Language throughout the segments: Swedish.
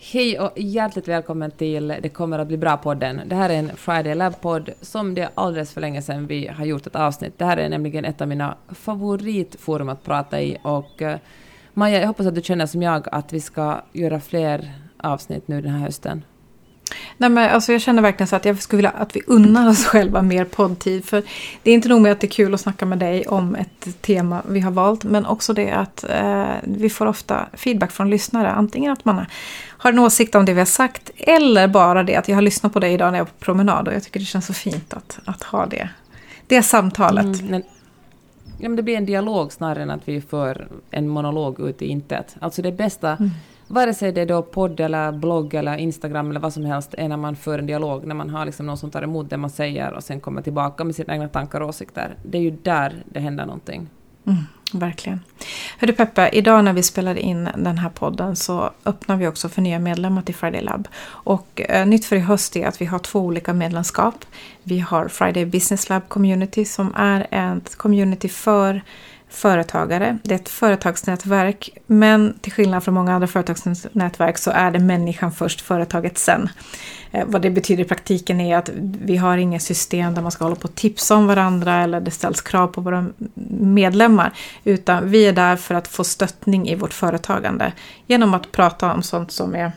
Hej och hjärtligt välkommen till Det kommer att bli bra-podden. Det här är en Friday Lab-podd som det är alldeles för länge sedan vi har gjort ett avsnitt. Det här är nämligen ett av mina favoritforum att prata i och eh, Maja, jag hoppas att du känner som jag att vi ska göra fler avsnitt nu den här hösten. Nej, men alltså jag känner verkligen så att jag skulle vilja att vi unnar oss själva mer poddtid. För det är inte nog med att det är kul att snacka med dig om ett tema vi har valt. Men också det att eh, vi får ofta feedback från lyssnare. Antingen att man har en åsikt om det vi har sagt. Eller bara det att jag har lyssnat på dig idag när jag var på promenad. Och jag tycker det känns så fint att, att ha det, det samtalet. Mm, men, ja, men det blir en dialog snarare än att vi för en monolog ut i intet. Alltså det bästa mm vare sig det är då podd eller blogg eller Instagram eller vad som helst, är när man för en dialog, när man har liksom någon som tar emot det man säger och sen kommer tillbaka med sina egna tankar och åsikter. Det är ju där det händer någonting. Mm, verkligen. Hörru Peppe, idag när vi spelade in den här podden så öppnar vi också för nya medlemmar till Friday Lab. Och eh, nytt för i höst är att vi har två olika medlemskap. Vi har Friday Business Lab Community som är ett community för företagare. Det är ett företagsnätverk, men till skillnad från många andra företagsnätverk så är det människan först, företaget sen. Eh, vad det betyder i praktiken är att vi har inget system där man ska hålla på och tipsa om varandra eller det ställs krav på våra medlemmar. Utan vi är där för att få stöttning i vårt företagande genom att prata om sånt som är,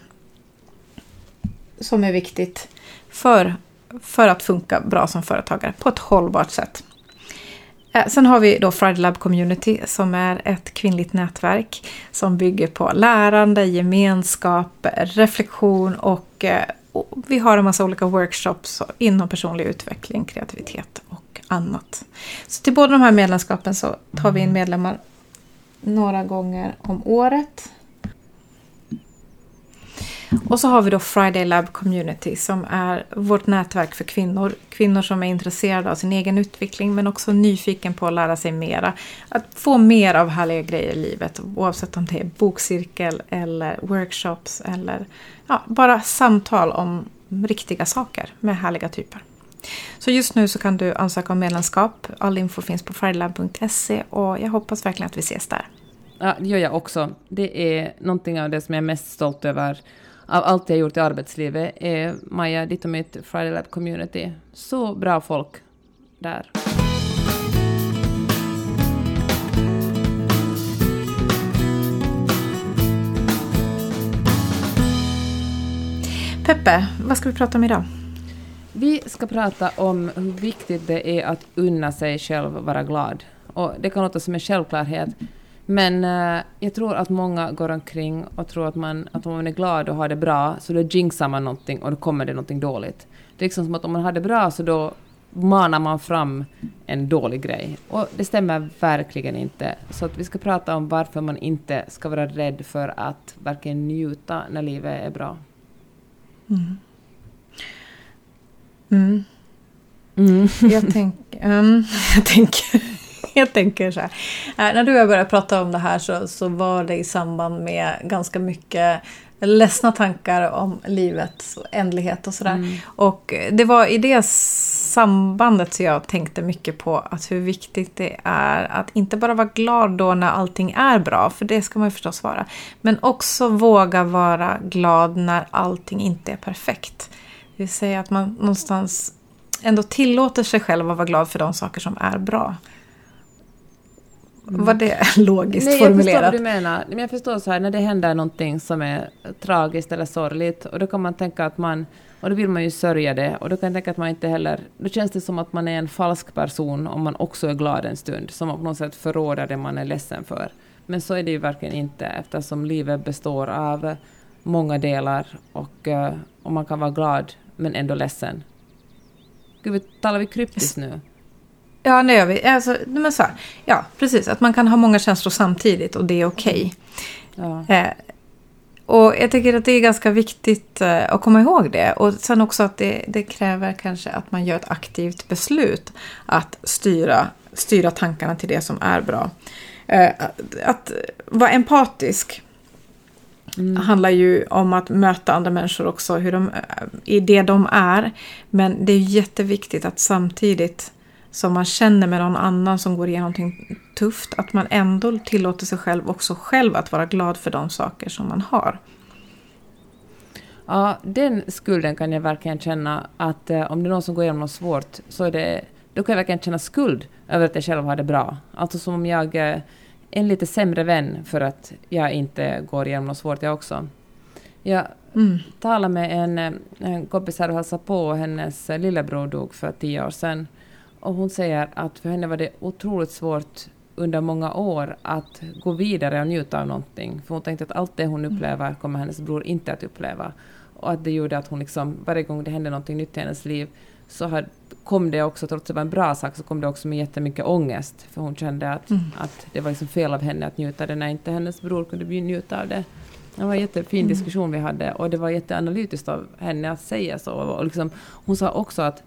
som är viktigt för, för att funka bra som företagare på ett hållbart sätt. Eh, sen har vi då Friday Lab Community som är ett kvinnligt nätverk som bygger på lärande, gemenskap, reflektion och, eh, och vi har en massa olika workshops inom personlig utveckling, kreativitet och annat. Så till båda de här medlemskapen så tar vi in medlemmar några gånger om året. Och så har vi då Friday Lab Community som är vårt nätverk för kvinnor. Kvinnor som är intresserade av sin egen utveckling men också nyfiken på att lära sig mera. Att få mer av härliga grejer i livet oavsett om det är bokcirkel eller workshops eller ja, bara samtal om riktiga saker med härliga typer. Så just nu så kan du ansöka om medlemskap. All info finns på fridaylab.se och jag hoppas verkligen att vi ses där. Ja, det gör jag också. Det är någonting av det som jag är mest stolt över av allt jag gjort i arbetslivet är Maja, ditt och mitt Friday Lab Community. Så bra folk där. Peppe, vad ska vi prata om idag? Vi ska prata om hur viktigt det är att unna sig själv vara glad. Och det kan låta som en självklarhet, men uh, jag tror att många går omkring och tror att man, att om man är glad och har det bra så då jinxar man någonting och då kommer det någonting dåligt. Det är liksom som att om man har det bra så då manar man fram en dålig grej. Och det stämmer verkligen inte. Så att vi ska prata om varför man inte ska vara rädd för att verkligen njuta när livet är bra. Mm. Mm. Mm. Jag, tänk, um, jag tänker jag tänker så här. Äh, när du och jag började prata om det här så, så var det i samband med ganska mycket ledsna tankar om livets ändlighet och sådär. Mm. Och det var i det sambandet som jag tänkte mycket på att hur viktigt det är att inte bara vara glad då när allting är bra, för det ska man ju förstås vara. Men också våga vara glad när allting inte är perfekt. Det vill säga att man någonstans ändå tillåter sig själv att vara glad för de saker som är bra. Var det logiskt Nej, formulerat? Jag förstår vad du menar. Men jag förstår så här, när det händer någonting som är tragiskt eller sorgligt, och då kan man tänka att man... Och då vill man ju sörja det, och då kan jag tänka att man inte heller... Då känns det som att man är en falsk person om man också är glad en stund, som på något sätt förråder det man är ledsen för. Men så är det ju verkligen inte, eftersom livet består av många delar, och, eh, och man kan vara glad men ändå ledsen. Gud, talar vi kryptiskt nu? Ja, det gör vi. Alltså, men så här, ja, precis. Att man kan ha många känslor samtidigt och det är okej. Okay. Ja. Eh, och jag tycker att det är ganska viktigt eh, att komma ihåg det. Och sen också att det, det, kräver kanske att man gör ett aktivt beslut att styra, styra tankarna till det som är bra. Eh, att, att vara empatisk Mm. handlar ju om att möta andra människor också hur de, i det de är. Men det är jätteviktigt att samtidigt som man känner med någon annan som går igenom någonting tufft, att man ändå tillåter sig själv också själv att vara glad för de saker som man har. Ja, den skulden kan jag verkligen känna att eh, om det är någon som går igenom något svårt så är det, då kan jag verkligen känna skuld över att jag själv har det bra. Alltså som om jag är eh, en lite sämre vän för att jag inte går igenom något svårt jag också. Jag mm. talade med en, eh, en kompis här och hälsade på, hennes lillebror dog för tio år sedan. Och hon säger att för henne var det otroligt svårt under många år att gå vidare och njuta av någonting. För hon tänkte att allt det hon mm. upplever kommer hennes bror inte att uppleva. Och att det gjorde att hon liksom, varje gång det hände någonting nytt i hennes liv så had, kom det också, trots att det var en bra sak, så kom det också med jättemycket ångest. För hon kände att, mm. att det var liksom fel av henne att njuta det när inte hennes bror kunde njuta av det. Det var en jättefin mm. diskussion vi hade och det var jätteanalytiskt av henne att säga så. Och liksom, hon sa också att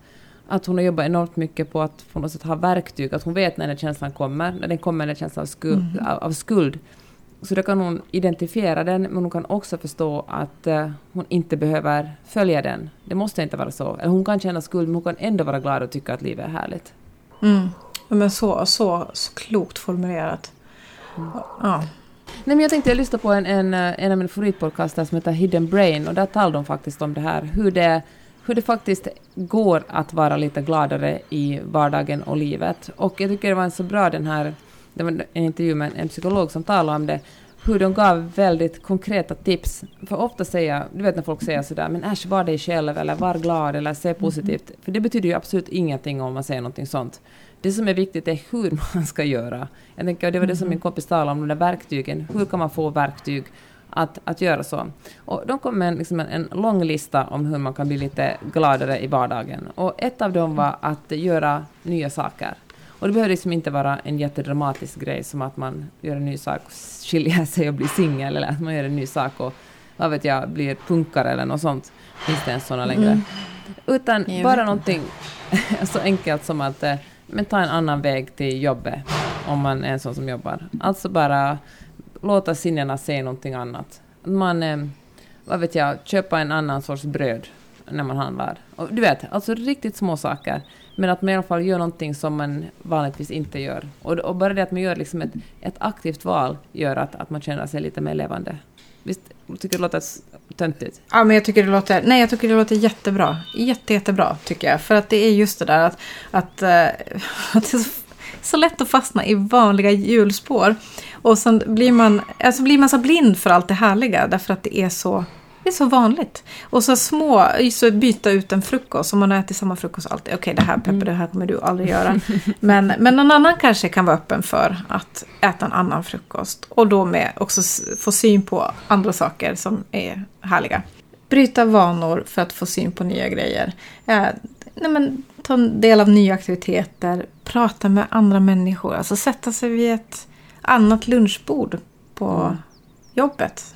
att hon har jobbat enormt mycket på att på något sätt ha verktyg, att hon vet när den känslan kommer, när den kommer den känslan av skuld, mm. av, av, skuld. Så då kan hon identifiera den, men hon kan också förstå att uh, hon inte behöver följa den. Det måste inte vara så. Eller hon kan känna skuld, men hon kan ändå vara glad och tycka att livet är härligt. Mm. Men så, så, så klokt formulerat. Mm. Ja. Nej, men jag tänkte jag lyssnade på en, en, en av mina favoritpodcaster som heter Hidden Brain och där talar de faktiskt om det här, hur det hur det faktiskt går att vara lite gladare i vardagen och livet. Och jag tycker det var en så bra den här, det var en intervju med en psykolog som talade om det, hur de gav väldigt konkreta tips. För ofta säger, du vet när folk säger sådär, men äsch, var dig själv, eller var glad, eller se positivt. Mm. För det betyder ju absolut ingenting om man säger någonting sånt. Det som är viktigt är hur man ska göra. Jag tänker, det var det som min kompis talade om, de där verktygen. Hur kan man få verktyg? Att, att göra så. Och de kom med en, liksom en, en, lång lista om hur man kan bli lite gladare i vardagen. Och ett av dem var att göra nya saker. Och det behöver liksom inte vara en jättedramatisk grej som att man gör en ny sak och skiljer sig och blir singel eller att man gör en ny sak och vad vet jag, blir punkare eller något sånt. Finns det ens sådana längre? Mm. Utan jag bara någonting så enkelt som att eh, men ta en annan väg till jobbet om man är en sån som jobbar. Alltså bara låta sinnena se någonting annat. Man, eh, vad vet jag, köpa en annan sorts bröd när man handlar. Och du vet, alltså riktigt små saker. Men att man i alla fall gör någonting som man vanligtvis inte gör. Och, och bara det att man gör liksom ett, ett aktivt val gör att, att man känner sig lite mer levande. Visst, tycker du det låter töntigt? Ja, men jag tycker det låter, nej, jag tycker det låter jättebra. Jätte, jättebra, tycker jag. För att det är just det där att, att, eh, att så, lätt att fastna i vanliga hjulspår. Och sen blir man, alltså blir man så blind för allt det härliga därför att det är så det är så vanligt. Och så små, så byta ut en frukost. Om man ätit samma frukost alltid. Okej, okay, det här Peppe, mm. det här kommer du aldrig göra. Men, men någon annan kanske kan vara öppen för att äta en annan frukost. Och då med också få syn på andra saker som är härliga. Bryta vanor för att få syn på nya grejer. Eh, nej men, ta en del av nya aktiviteter. Prata med andra människor. Alltså sätta sig vid ett annat lunchbord på mm. jobbet.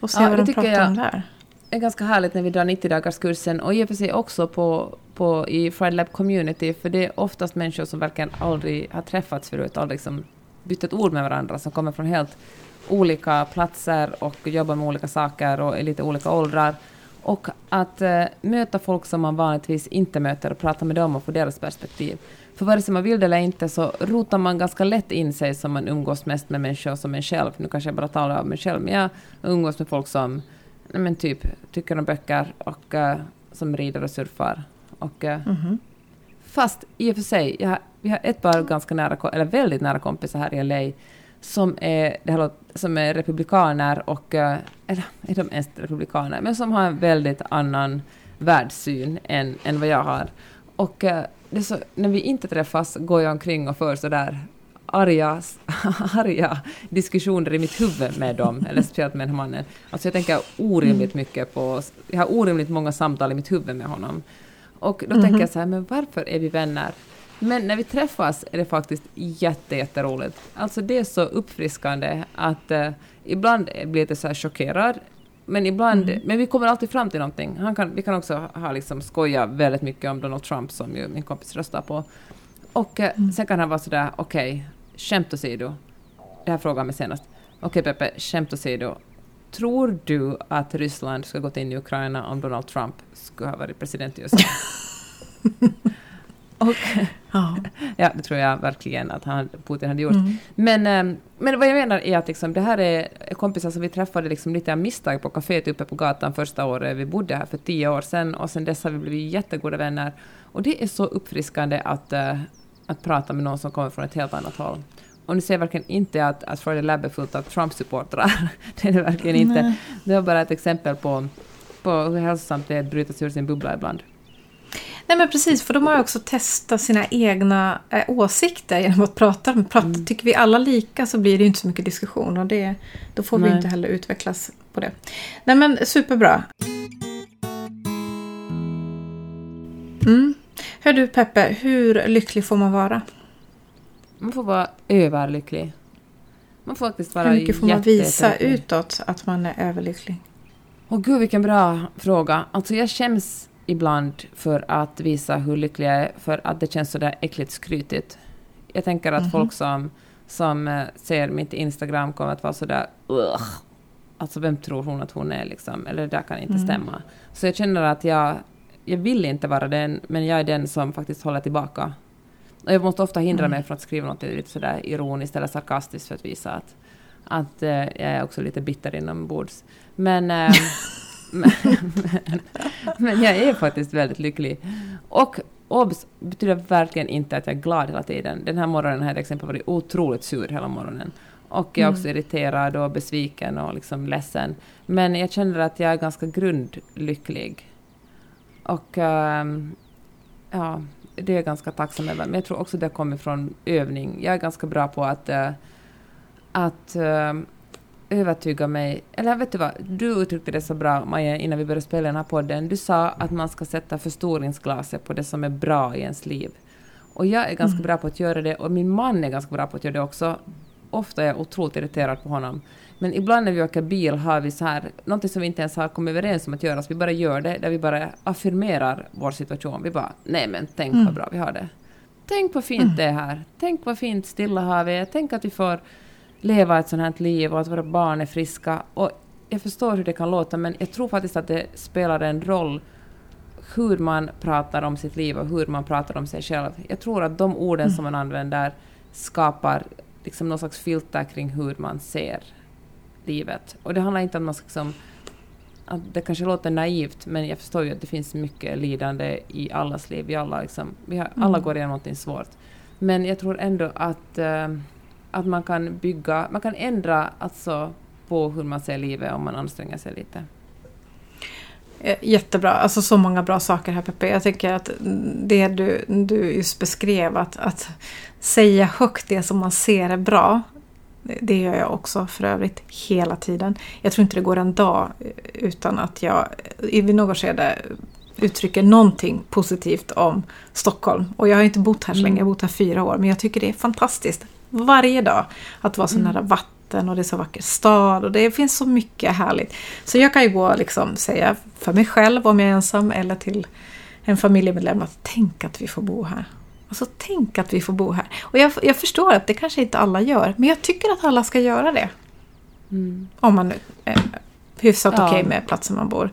Och se ja, vad de pratar om där. Det är ganska härligt när vi drar 90-dagarskursen och i och för sig också på, på, i Friday Lab Community, för det är oftast människor som verkligen aldrig har träffats förut, aldrig liksom bytt ett ord med varandra, som kommer från helt olika platser och jobbar med olika saker och i lite olika åldrar. Och att äh, möta folk som man vanligtvis inte möter och prata med dem och få deras perspektiv. För vare sig man vill det eller inte så rotar man ganska lätt in sig som man umgås mest med människor som en själv. Nu kanske jag bara talar om mig själv, men jag umgås med folk som men typ tycker om böcker och uh, som rider och surfar. Och, uh, mm -hmm. Fast i och för sig, jag, vi har ett par ganska nära, eller väldigt nära kompisar här i LA som är, det här, som är republikaner och, uh, eller är de ens republikaner, men som har en väldigt annan världssyn än, än vad jag har. Och det så, när vi inte träffas går jag omkring och för sådär arga, arga diskussioner i mitt huvud med dem, eller speciellt med den här mannen. Alltså jag tänker orimligt mm. mycket på... Jag har orimligt många samtal i mitt huvud med honom. Och då mm -hmm. tänker jag så här, men varför är vi vänner? Men när vi träffas är det faktiskt jätte, jätteroligt. Alltså det är så uppfriskande att uh, ibland blir jag lite så här chockerad men ibland, mm. men vi kommer alltid fram till någonting. Han kan, vi kan också ha liksom skoja väldigt mycket om Donald Trump som ju min kompis röstar på. Och eh, mm. sen kan han vara sådär, okej, okay, skämt åsido. Det här frågade han mig senast. Okej okay, Peppe, skämt åsido. Tror du att Ryssland skulle gått in i Ukraina om Donald Trump skulle ha varit president i USA? Och, ja. ja, det tror jag verkligen att han, Putin hade gjort. Mm. Men, eh, men vad jag menar är att liksom, det här är kompisar som vi träffade liksom lite av misstag på kaféet uppe på gatan första året vi bodde här för tio år sedan och sen dess har vi blivit jättegoda vänner. Och det är så uppfriskande att, uh, att prata med någon som kommer från ett helt annat håll. Och nu ser jag verkligen inte att, att Friday Lab är fullt av Trump-supportrar. det är det verkligen inte. Nej. Det var bara ett exempel på, på hur hälsosamt det är att bryta sig ur sin bubbla ibland. Nej men precis, för de har ju också testat sina egna äh, åsikter genom att prata. Men prata, mm. Tycker vi alla lika så blir det ju inte så mycket diskussion och det, då får Nej. vi inte heller utvecklas på det. Nej men superbra. Mm. Hör du Peppe, hur lycklig får man vara? Man får vara överlycklig. Man får faktiskt vara Hur mycket får man visa utåt att man är överlycklig? Åh gud vilken bra fråga. Alltså jag skäms ibland för att visa hur lycklig jag är, för att det känns sådär äckligt skrytigt. Jag tänker att mm -hmm. folk som, som eh, ser mitt Instagram kommer att vara sådär Ugh. Alltså vem tror hon att hon är liksom? Eller det där kan inte mm. stämma. Så jag känner att jag, jag vill inte vara den, men jag är den som faktiskt håller tillbaka. Och jag måste ofta hindra mm. mig från att skriva något lite sådär ironiskt eller sarkastiskt för att visa att, att uh, jag är också lite bitter inombords. Men, uh, men, men, men, jag är faktiskt väldigt lycklig. Och obs betyder verkligen inte att jag är glad hela tiden. Den här morgonen har jag till exempel varit otroligt sur hela morgonen. Och jag är också mm. irriterad och besviken och liksom ledsen. Men jag känner att jag är ganska grundlycklig. Och um, ja, det är jag ganska tacksam över. Men jag tror också det kommer från övning. Jag är ganska bra på att, uh, att uh, övertyga mig. Eller vet du vad, du uttryckte det så bra, Maja, innan vi började spela den här podden. Du sa att man ska sätta förstoringsglaset på det som är bra i ens liv. Och jag är ganska mm. bra på att göra det, och min man är ganska bra på att göra det också. Ofta är jag otroligt irriterad på honom. Men ibland när vi åker bil har vi så här, någonting som vi inte ens har kommit överens om att göra, så vi bara gör det, där vi bara affirmerar vår situation. Vi bara, nej men tänk mm. vad bra vi har det. Tänk vad fint mm. det är här. Tänk vad fint Stilla havet är. Tänk att vi får leva ett sånt här liv och att våra barn är friska. Och jag förstår hur det kan låta, men jag tror faktiskt att det spelar en roll hur man pratar om sitt liv och hur man pratar om sig själv. Jag tror att de orden mm. som man använder skapar liksom någon slags filter kring hur man ser livet. Och det handlar inte om att man ska liksom, att det kanske låter naivt, men jag förstår ju att det finns mycket lidande i allas liv. Vi alla, liksom, vi har, alla mm. går igenom något svårt. Men jag tror ändå att, äh, att man kan bygga, man kan ändra alltså på hur man ser livet om man anstränger sig lite. Eh, jättebra, alltså så många bra saker här Peppe. Jag tycker att det du, du just beskrev, att, att säga högt det som man ser är bra, det gör jag också för övrigt hela tiden. Jag tror inte det går en dag utan att jag i något skede uttrycker någonting positivt om Stockholm. Och jag har inte bott här så länge, jag har bott här fyra år. Men jag tycker det är fantastiskt varje dag att vara så mm. nära vatten och det är så vacker stad och det finns så mycket härligt. Så jag kan ju gå och liksom säga för mig själv om jag är ensam eller till en familjemedlem att tänk att vi får bo här. Alltså tänk att vi får bo här. Och jag, jag förstår att det kanske inte alla gör, men jag tycker att alla ska göra det. Mm. Om man är hyfsat ja. okej okay med platsen man bor.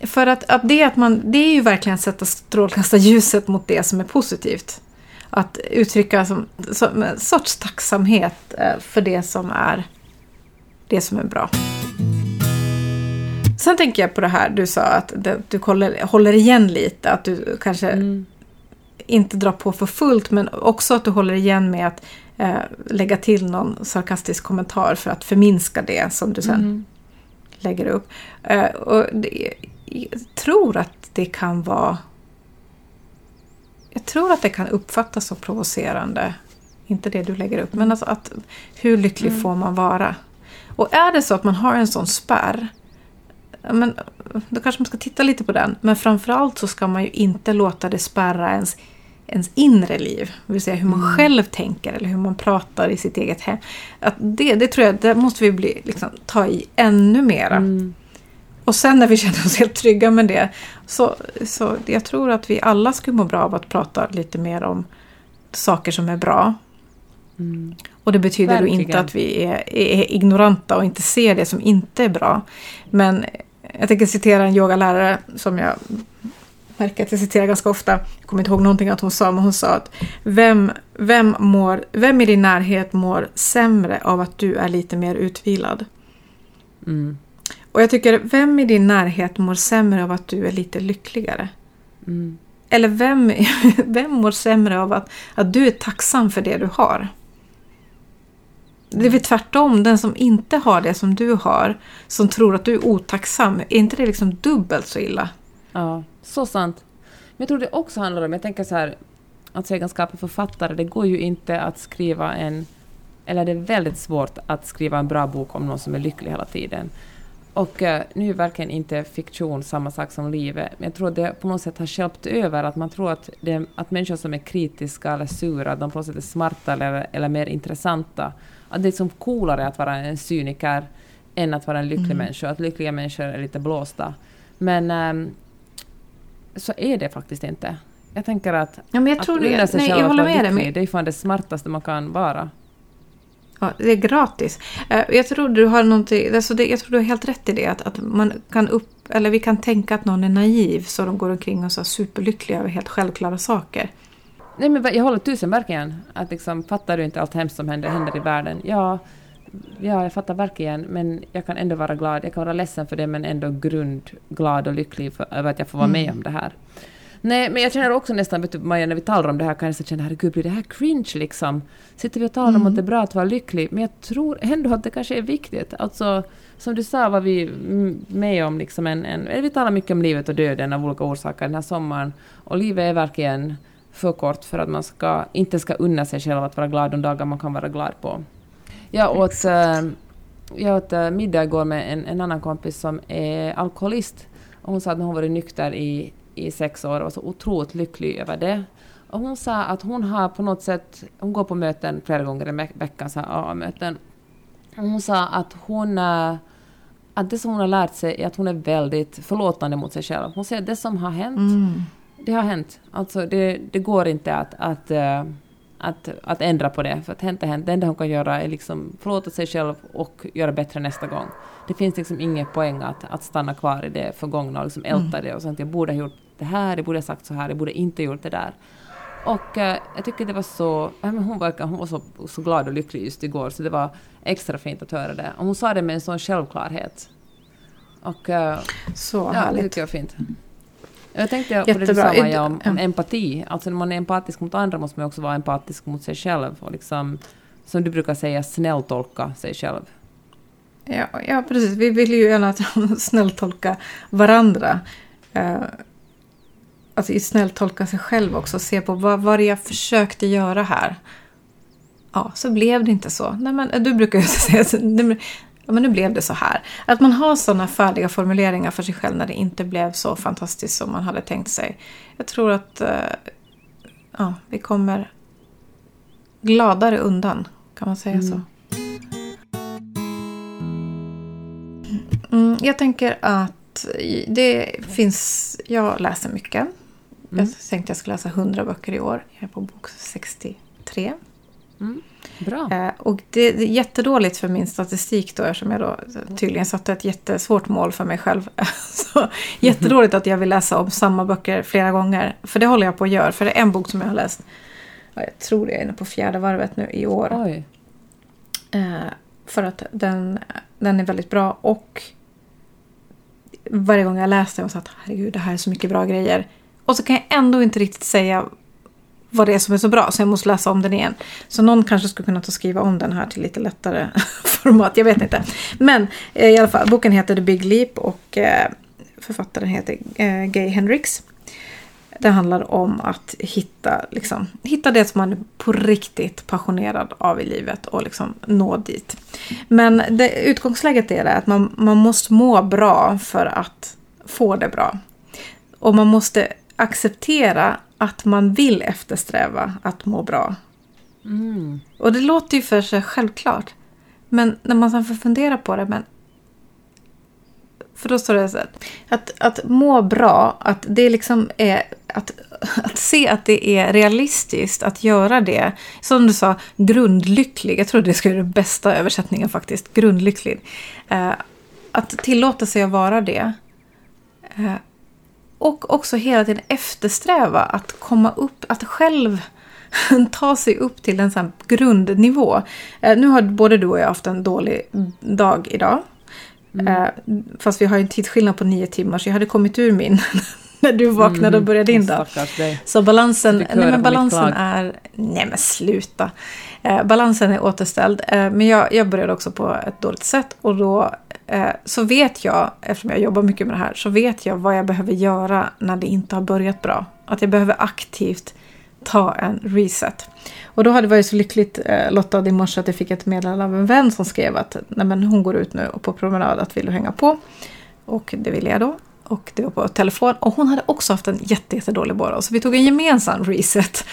För att, att, det, att man, det är ju verkligen att sätta strålkastarljuset mot det som är positivt. Att uttrycka som, som en sorts tacksamhet eh, för det som är det som är bra. Sen tänker jag på det här du sa att du håller, igen lite. Att du kanske mm inte dra på för fullt men också att du håller igen med att eh, lägga till någon sarkastisk kommentar för att förminska det som du sen mm. lägger upp. Eh, och det, jag tror att det kan vara... Jag tror att det kan uppfattas som provocerande. Inte det du lägger upp, men alltså att hur lycklig mm. får man vara? Och är det så att man har en sån spärr men, då kanske man ska titta lite på den. Men framförallt så ska man ju inte låta det spärra ens ens inre liv. Det vill säga hur man mm. själv tänker eller hur man pratar i sitt eget hem. Att det, det tror jag, det måste vi bli, liksom, ta i ännu mera. Mm. Och sen när vi känner oss helt trygga med det. Så, så jag tror att vi alla skulle må bra av att prata lite mer om saker som är bra. Mm. Och det betyder Verkligen. då inte att vi är, är, ignoranta och inte ser det som inte är bra. Men jag tänker citera en yogalärare som jag märker att jag citerar ganska ofta, jag kommer inte ihåg någonting att hon sa, men hon sa att vem, vem, mår, vem i din närhet mår sämre av att du är lite mer utvilad? Mm. Och jag tycker, vem i din närhet mår sämre av att du är lite lyckligare? Mm. Eller vem, vem mår sämre av att, att du är tacksam för det du har? Det är väl tvärtom, den som inte har det som du har, som tror att du är otacksam, är inte det liksom dubbelt så illa? Ja, så sant. Men jag tror det också handlar om, jag tänker så här, att säga egenskap författare, det går ju inte att skriva en, eller det är väldigt svårt att skriva en bra bok om någon som är lycklig hela tiden. Och uh, nu är verkligen inte fiktion samma sak som livet, men jag tror det på något sätt har skälpt över att man tror att, det, att människor som är kritiska eller sura, de på något sätt är smarta eller, eller mer intressanta. Att det är liksom coolare att vara en cyniker än att vara en lycklig Mm. människa, att lyckliga människor är lite blåsta. Men um, så är det faktiskt inte. Jag tänker att, Ja, men jag att tror unna det. sig Nej, själv att vara lycklig, det är fan det smartaste man kan vara. Ja, det är gratis. Eh, Jag tror du har någonting, alltså det, jag tror du har helt rätt i det. Att, att man kan upp, eller vi kan tänka att någon är naiv så de går omkring och så är superlyckliga över helt självklara saker. Nej men jag håller tusen verkligen. Att liksom, fattar du inte allt hemskt som händer, händer i världen? Ja, ja, jag fattar verkligen, men jag kan ändå vara glad. Jag kan vara ledsen för det, men ändå grundglad och lycklig för, över att jag får vara med Mm. om det här. Nej, men jag känner också nästan, vet du, Maja, när vi talar om det här kan jag nästan känna, herregud, blir det här cringe liksom? Sitter vi och talar om Mm. att det är bra att vara lycklig? Men jag tror ändå att det kanske är viktigt. Alltså, som du sa var vi med om liksom en, en... Vi talar mycket om livet och döden av olika orsaker den här sommaren. Och livet är verkligen för kort för att man ska, inte ska unna sig själv att vara glad de dagar man kan vara glad på. Jag åt, eh, jag åt eh, middag igår med en, en annan kompis som är alkoholist. Och hon sa att hon varit nykter i, i sex år och var så otroligt lycklig över det. Och hon sa att hon har på något sätt, hon går på möten flera gånger i veckan, så AA-möten. Hon sa att hon, eh, att det som hon har lärt sig är att hon är väldigt förlåtande mot sig själv. Hon säger att det som har hänt, Mm. det har hänt. Alltså det, det går inte att, att, eh, att, att ändra på det, för att hänt är hänt. Det enda hon kan göra är liksom förlåta sig själv och göra bättre nästa gång. Det finns liksom ingen poäng att, att stanna kvar i det förgångna och liksom älta det och sånt. Jag borde ha gjort det här, jag borde ha sagt så här, jag borde inte ha gjort det där. Och eh, jag tycker det var så... ja, men hon, verkar, hon var så, så glad och lycklig just igår, så det var extra fint att höra det. Och hon sa det med en sån självklarhet. Och eh, Så ja, det härligt. tycker jag är fint. Jag tänkte på det du sa Maja, om, om empati. Alltså när man är empatisk mot andra måste man också vara empatisk mot sig själv. Och liksom, som du brukar säga, snälltolka sig själv. Ja, ja, precis. Vi vill ju gärna snälltolka varandra. Alltså snälltolka sig själv också. Se på vad var det jag försökte göra här. Ja, så blev det inte så. Nej, men du brukar ju säga att "Nej, men- ja, men nu blev det så här. Att man har sådana färdiga formuleringar för sig själv när det inte blev så fantastiskt som man hade tänkt sig. Jag tror att eh, ja, vi kommer gladare undan. Kan man säga Mm. så? Mm, jag tänker att det finns... Jag läser mycket. Mm. Jag tänkte jag skulle läsa 100 böcker i år. Jag är på bok 63. Mm. Bra. Eh, och det det är jättedåligt för min statistik då eftersom jag då tydligen satte ett jättesvårt mål för mig själv. Så jättedåligt att jag vill läsa om samma böcker flera gånger. För det håller jag på att göra. För det är en bok som jag har läst. Ja, jag tror jag är inne på fjärde varvet nu i år. Eh, för att den, den är väldigt bra och varje gång jag läste den så att herregud det här är så mycket bra grejer. Och så kan jag ändå inte riktigt säga vad det är som är så bra så jag måste läsa om den igen. Så någon kanske skulle kunna ta och skriva om den här till lite lättare format, jag vet inte. Men eh, i alla fall, boken heter The Big Leap och eh, författaren heter eh, Gay Hendricks. Det handlar om att hitta, liksom, hitta det som man är på riktigt passionerad av i livet och liksom nå dit. Men det, utgångsläget är det att man, man måste må bra för att få det bra. Och man måste acceptera att man vill eftersträva att må bra. Mm. Och det låter ju för sig självklart. Men när man sen får fundera på det, men... För då står det så här, att, att må bra, att det liksom är... Att, att se att det är realistiskt att göra det. Som du sa, grundlycklig. Jag tror det skulle vara den bästa översättningen faktiskt. Grundlycklig. Eh, att tillåta sig att vara det. Eh, Och också hela tiden eftersträva att komma upp, att själv ta sig upp till en sån grundnivå. Eh, nu har både du och jag haft en dålig dag idag. Mm. Eh, fast vi har en tidsskillnad på nio timmar så jag hade kommit ur min när du vaknade mm. och började din dag. Så balansen, nej men balansen är... Nej men sluta. Eh, balansen är återställd. Men jag, jag började också på ett dåligt sätt och då Eh, så vet jag, eftersom jag jobbar mycket med det här, så vet jag vad jag behöver göra när det inte har börjat bra. Att jag behöver aktivt ta en reset. Och då hade det varit så lyckligt eh, Lotta i morse att jag fick ett meddelande av en vän som skrev att Nej, men hon går ut nu och på promenad, att vill du hänga på? Och det ville jag då. Och det var på telefon. Och hon hade också haft en jättedålig morgon. Så vi tog en gemensam reset.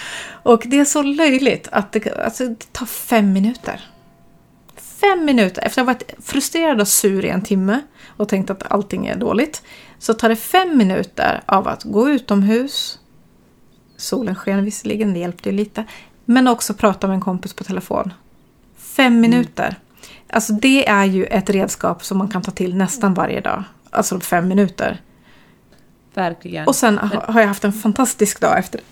Och det är så löjligt att det, alltså, det tar fem minuter. Fem minuter! Efter att ha varit frustrerad och sur i en timme och tänkt att allting är dåligt. Så tar det fem minuter av att gå utomhus. Solen sken visserligen, det hjälpte ju lite. Men också prata med en kompis på telefon. Fem mm. minuter. Mm. Alltså det är ju ett redskap som man kan ta till nästan varje dag. Alltså fem minuter. Verkligen. Och sen har jag haft en fantastisk dag efter det.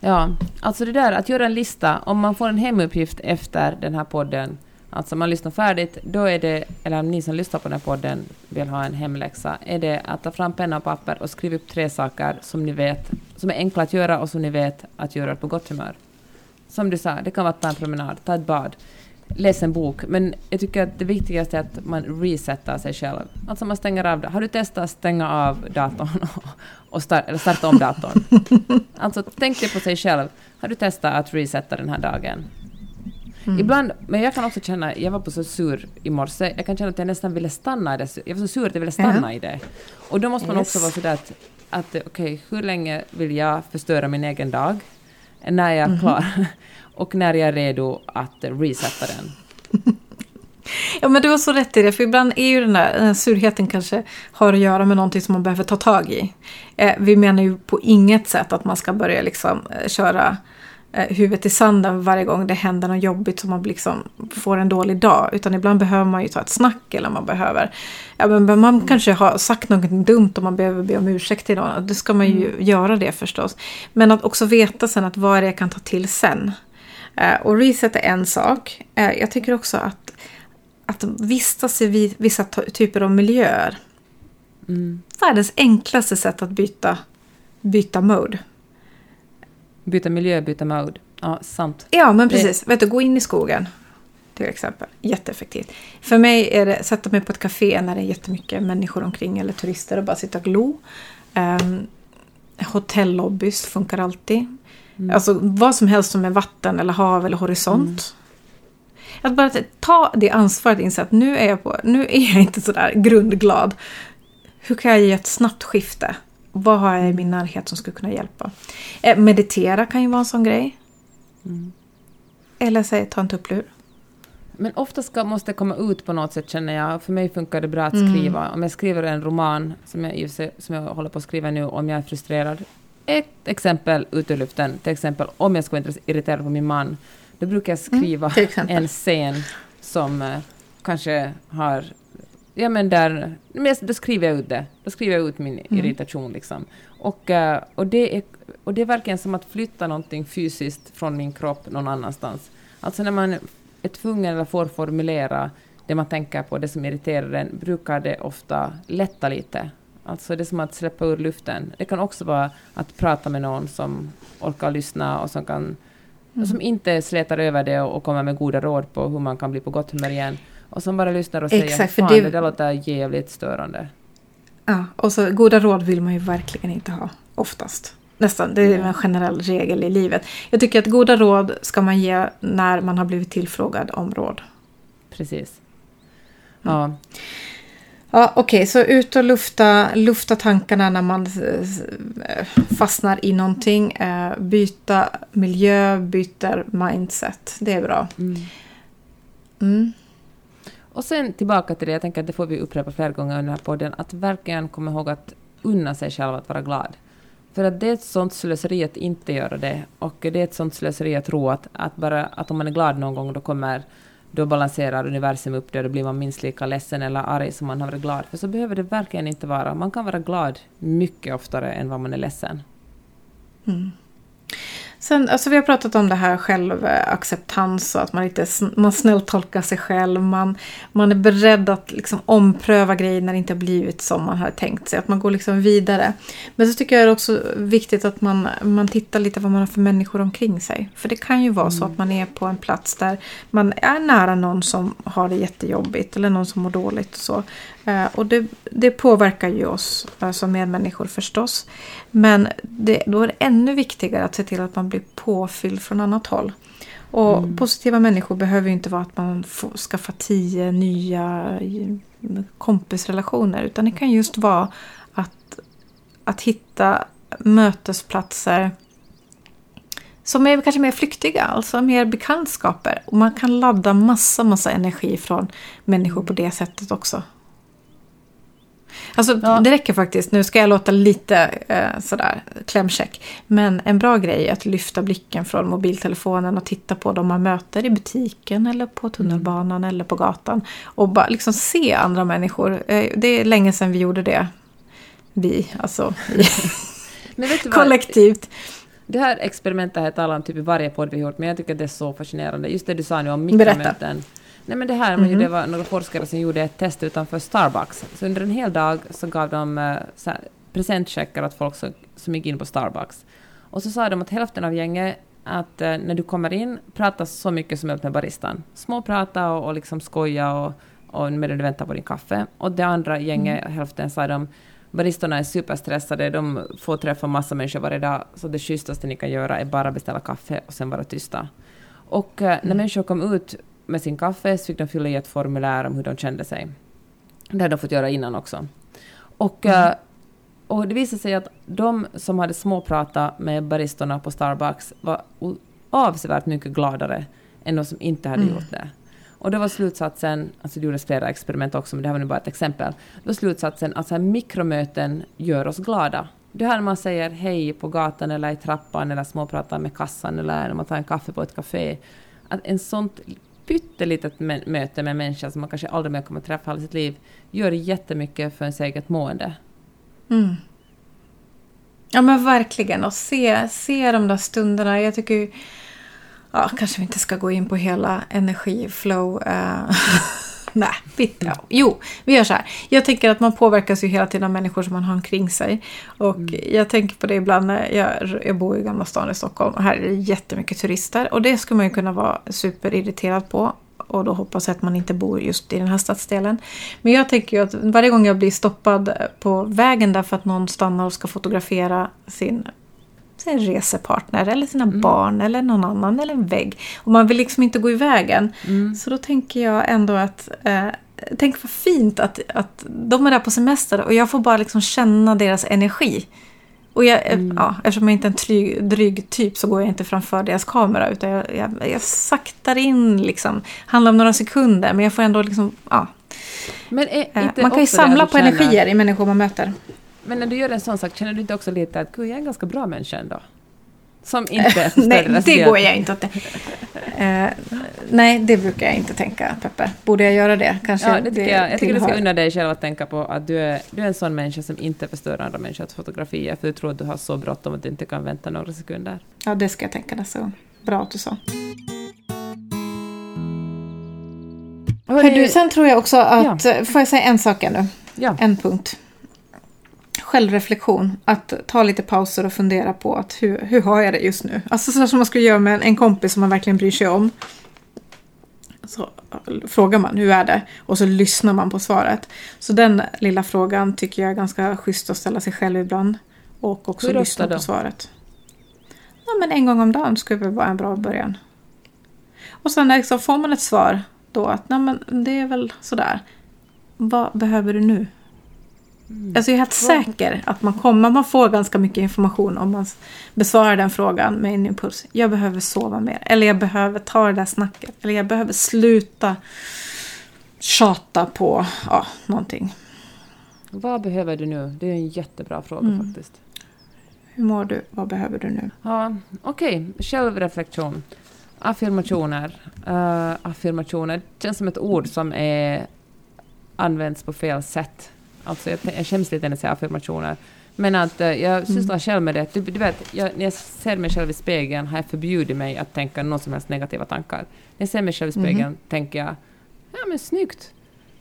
Ja, alltså det där att göra en lista, om man får en hemuppgift efter den här podden, alltså man lyssnar färdigt, då är det, eller om ni som lyssnar på den här podden vill ha en hemläxa, är det att ta fram penna och papper och skriva upp tre saker som ni vet, som är enkla att göra och som ni vet att göra på gott humör. Som du sa, det kan vara att ta en promenad, ta ett bad, läs en bok, men jag tycker att det viktigaste är att man resetar sig själv. Alltså man stänger av Har du testat att stänga av datorn och start, eller starta om datorn? alltså tänk dig på sig själv. Har du testat att resetta den här dagen? Mm. Ibland, men jag kan också känna, jag var på så sur i morse, jag kan känna att jag nästan ville stanna i det. Jag var så sur att jag ville stanna ja. i det. Och då måste man yes. också vara sådär att, att okej, okay, hur länge vill jag förstöra min egen dag? När jag är mm. klar? och när jag är redo att resetta den. Ja men du har så rätt i det, för ibland är ju den där, surheten kanske har att göra med någonting som man behöver ta tag i. Eh, vi menar ju på inget sätt att man ska börja liksom eh, köra huvudet i sanden varje gång det händer något jobbigt som man liksom får en dålig dag. Utan ibland behöver man ju ta ett snack eller man behöver... Ja, men man kanske har sagt något dumt och man behöver be om ursäkt till någon. Då ska man ju mm. göra det förstås. Men att också veta sen att vad är det jag kan ta till sen. Eh, och reset är en sak. Eh, jag tycker också att, att vistas i vissa typer av miljöer. Mm. Världens enklaste sätt att byta, byta mode. Byta miljö, byta mode. Ja, sant. Ja, men precis. Det... Vet du, gå in i skogen. Till exempel. Jätteeffektivt. För mig är det sätta mig på ett café när det är jättemycket människor omkring eller turister och bara sitta och glo. Um, hotellobbys funkar alltid. Mm. Alltså vad som helst som är vatten eller hav eller horisont. Mm. Att bara ta det ansvaret och inse att nu är jag, på, nu är jag inte sådär grundglad. Hur kan jag ge ett snabbt skifte? Vad har jag i min närhet som skulle kunna hjälpa? Eh, meditera kan ju vara en sån grej. Mm. Eller säg ta en tupplur. Men ofta ska, måste det komma ut på något sätt känner jag. För mig funkar det bra att mm. skriva. Mm. Om jag skriver en roman, som jag, som jag håller på att skriva nu, om jag är frustrerad, ett exempel ut ur luften, till exempel om jag skulle vara irriterad på min man, då brukar jag mm, skriva mm, en scen som uh, kanske har... Ja men där... Men då skriver jag ut det. Då skriver jag ut min mm. irritation liksom. Och, uh, och, det är, och det är verkligen som att flytta någonting fysiskt från min kropp någon annanstans. Alltså när man är tvungen eller får formulera det man tänker på, det som irriterar en, brukar det ofta lätta lite. Alltså det är som att släppa ur luften. Det kan också vara att prata med någon som orkar lyssna och som, kan, mm. som inte slätar över det och, och kommer med goda råd på hur man kan bli på gott humör igen. Och som bara lyssnar och säger Exakt, för det, det där låter jävligt störande. Ja, och så goda råd vill man ju verkligen inte ha, oftast. Nästan, det är en generell regel i livet. Jag tycker att goda råd ska man ge när man har blivit tillfrågad om råd. Precis. Mm. Ja. Ja, Okej, okay, så ut och lufta, lufta tankarna när man eh, fastnar i någonting. Eh, byta miljö, byta mindset. Det är bra. Mm. Mm. Och sen tillbaka till det, jag tänker att det får vi upprepa flera gånger under den här podden, att verkligen komma ihåg att unna sig själv att vara glad. För att det är ett sånt slöseri att inte göra det. Och det är ett sånt slöseri att tro att, att, bara, att om man är glad någon gång då kommer då balanserar universum upp det och då blir man minst lika ledsen eller arg som man har varit glad. För så behöver det verkligen inte vara. Man kan vara glad mycket oftare än vad man är ledsen. Mm. Sen, alltså vi har pratat om det här självacceptans och att man inte man snälltolkar sig själv. Man, man är beredd att liksom ompröva grejer när det inte har blivit som man hade tänkt sig. Att man går liksom vidare. Men så tycker jag det är också viktigt att man, man tittar lite vad man har för människor omkring sig. För det kan ju vara mm. så att man är på en plats där man är nära någon som har det jättejobbigt eller någon som mår dåligt. Och så. Eh, och det, det påverkar ju oss som medmänniskor förstås. Men det, då är det ännu viktigare att se till att man blir påfylld från annat håll. Och mm. positiva människor behöver ju inte vara att man får skaffa tio nya kompisrelationer. Utan det kan just vara att, att hitta mötesplatser som är kanske mer flyktiga, alltså mer bekantskaper. Och man kan ladda massa, massa energi från människor på det sättet också. Alltså ja. det räcker faktiskt, nu ska jag låta lite eh, sådär klämkäck. Men en bra grej är att lyfta blicken från mobiltelefonen och titta på dem man möter i butiken eller på tunnelbanan mm. eller på gatan. Och bara liksom se andra människor. Eh, det är länge sedan vi gjorde det. Vi, alltså vi. kollektivt. Det här experimentet har jag talat om typ i varje podd vi gjort, men jag tycker det är så fascinerande. Just det du sa nu om mikromöten. Berätta. Nej, men det här mm -hmm. det var några forskare som gjorde ett test utanför Starbucks. Så under en hel dag så gav de uh, presentcheckar åt folk som, som gick in på Starbucks. Och så sa de att hälften av gänget att uh, när du kommer in, prata så mycket som möjligt med baristan. Småprata och, och liksom skoja och, och medan du väntar på din kaffe. Och det andra gänget, mm. hälften, sa de Baristorna är superstressade, de får träffa massa människor varje dag, så det schysstaste ni kan göra är bara beställa kaffe och sen vara tysta. Och uh, när mm. människor kom ut med sin kaffe så fick de fylla i ett formulär om hur de kände sig. Det hade de fått göra innan också. Och, mm. och det visade sig att de som hade småpratat med baristorna på Starbucks var avsevärt mycket gladare än de som inte hade mm. gjort det. Och då var slutsatsen, alltså det gjordes flera experiment också, men det här var nu bara ett exempel. Då var slutsatsen att så här, mikromöten gör oss glada. Det här när man säger hej på gatan eller i trappan eller småpratar med kassan eller när man tar en kaffe på ett café. Att en sånt pyttelitet möte med en människa som man kanske aldrig mer kommer träffa i sitt liv gör jättemycket för ens eget mående. Mm. Ja men verkligen, och se, se de där stunderna. Jag tycker Ja, kanske vi inte ska gå in på hela energiflow. Uh, Nej, bitter. Ja. Jo, vi gör så här. Jag tänker att man påverkas ju hela tiden av människor som man har omkring sig. Och mm. jag tänker på det ibland när jag, jag bor i Gamla stan i Stockholm. Och här är det jättemycket turister. Och det skulle man ju kunna vara superirriterad på. Och då hoppas jag att man inte bor just i den här stadsdelen. Men jag tänker ju att varje gång jag blir stoppad på vägen därför att någon stannar och ska fotografera sin sin resepartner eller sina mm. barn eller någon annan eller en vägg. Och man vill liksom inte gå i vägen. Mm. Så då tänker jag ändå att eh, Tänk vad fint att, att de är där på semester och jag får bara liksom känna deras energi. Och jag, mm. ja, eftersom jag inte är en trygg, dryg typ så går jag inte framför deras kamera utan jag, jag, jag saktar in liksom. Handlar om några sekunder men jag får ändå liksom, ja. Eh, man kan ju samla på känner... energier i människor man möter. Men när du gör en sån sak, känner du inte också lite att gud, jag är en ganska bra människa ändå? Som inte Nej, det går jag inte åt. Uh, nej, det brukar jag inte tänka, Peppe. Borde jag göra det? Kanske ja, det tycker jag. Jag tycker du ska unna dig själv att tänka på att du är, du är en sån människa som inte förstör andra människors fotografier, för du tror att du har så bråttom att du inte kan vänta några sekunder. Ja, det ska jag tänka nästa gång. Bra att du sa. Hör du, sen tror jag också att... Ja. Får jag säga en sak ännu? Ja. En punkt självreflektion. Att ta lite pauser och fundera på att hur, hur har jag det just nu? Alltså så som man skulle göra med en, kompis som man verkligen bryr sig om. Så frågar man hur är det? Och så lyssnar man på svaret. Så den lilla frågan tycker jag är ganska schysst att ställa sig själv ibland. Och också lyssna på svaret. Ja, men en gång om dagen skulle väl vara en bra början. Och sen liksom, får man ett svar då att Nej, men det är väl sådär. Vad behöver du nu? Mm. Alltså jag är helt säker att man kommer, man får ganska mycket information om man besvarar den frågan med en impuls. Jag behöver sova mer. Eller jag behöver ta det där snacket. Eller jag behöver sluta tjata på ja, någonting. Vad behöver du nu? Det är en jättebra fråga mm. faktiskt. Hur mår du? Vad behöver du nu? Ja, Okej, okay. självreflektion. Affirmationer. Uh, affirmationer känns som ett ord som är används på fel sätt. Alltså jag, jag skäms lite när jag säger affirmationer. Men att uh, jag mm. sysslar mm. själv med det. Du, du vet, jag, när jag ser mig själv i spegeln har jag förbjudit mig att tänka någon som helst negativa tankar. När jag ser mig själv i spegeln mm. tänker jag, ja men snyggt.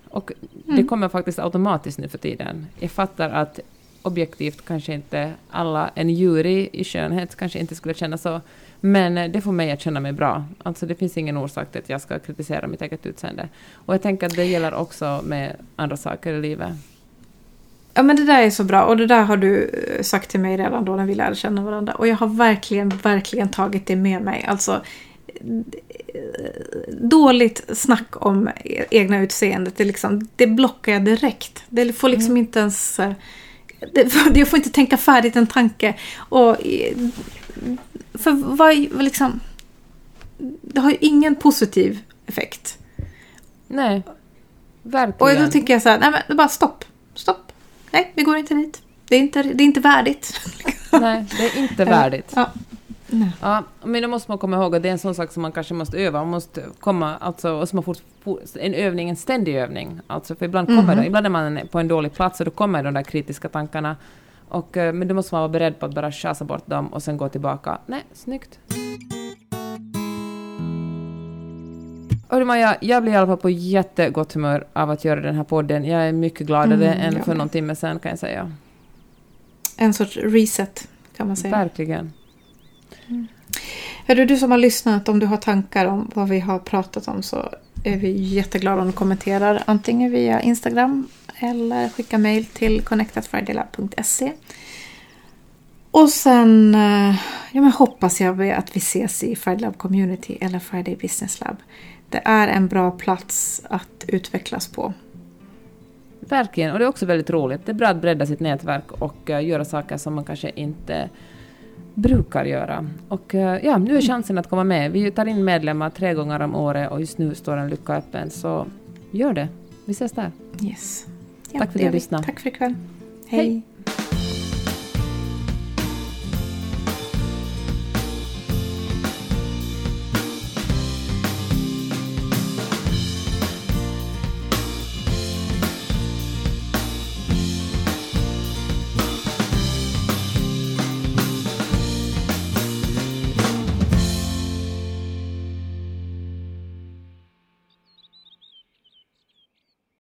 Och mm. det kommer faktiskt automatiskt nu för tiden. Jag fattar att objektivt kanske inte alla, en jury i skönhet kanske inte skulle känna så, men det får mig att känna mig bra. Alltså det finns ingen orsak till att jag ska kritisera mitt eget utseende. Och jag tänker att det gäller också med andra saker i livet. Ja men det där är så bra och det där har du eh, sagt till mig redan då när vi lärde känna varandra. Och jag har verkligen, verkligen tagit det med mig. Alltså dåligt snack om egna utseendet. Det, liksom, det blockar jag direkt. Det får liksom mm. inte ens... Eh, det, jag får inte tänka färdigt en tanke. Och, för vad, liksom... Det har ju ingen positiv effekt. Nej, verkligen. Och då tänker jag så här, nej men bara stopp. Stopp. Nej, vi går inte dit. Det är inte, det är inte värdigt. Nej, det är inte värdigt. Ja. Ja, men då måste man komma ihåg att det är en sån sak som man kanske måste öva. Man måste komma, alltså, och som fort, en övning, en ständig övning. Alltså, för ibland, kommer mm. det, ibland är man på en dålig plats och då kommer de där kritiska tankarna. Och, eh, men då måste man vara beredd på att bara chasa bort dem och sen gå tillbaka. Nej, snyggt. Hörru Maja, jag blir i alla fall på jättegott humör av att göra den här podden. Jag är mycket gladare mm, än för någon timme sedan kan jag säga. En sorts reset kan man säga. Verkligen. Mm. Hörru, du som har lyssnat, om du har tankar om vad vi har pratat om så är vi jätteglada om du kommenterar antingen via Instagram eller skicka mejl till connectatfridaylab.se. Och sen eh, ja, men hoppas jag att vi ses i Friday Lab Community eller Friday Business Lab. Det är en bra plats att utvecklas på. Verkligen, och det är också väldigt roligt. Det är bra att bredda sitt nätverk och uh, göra saker som man kanske inte brukar göra. Och eh, ja, nu är chansen att komma med. Vi tar in medlemmar tre gånger om året och just nu står en lucka öppen, så gör det. Vi ses där. Yes. Ja, Tack för att du lyssnade. Tack för ikväll. Hej. Hej.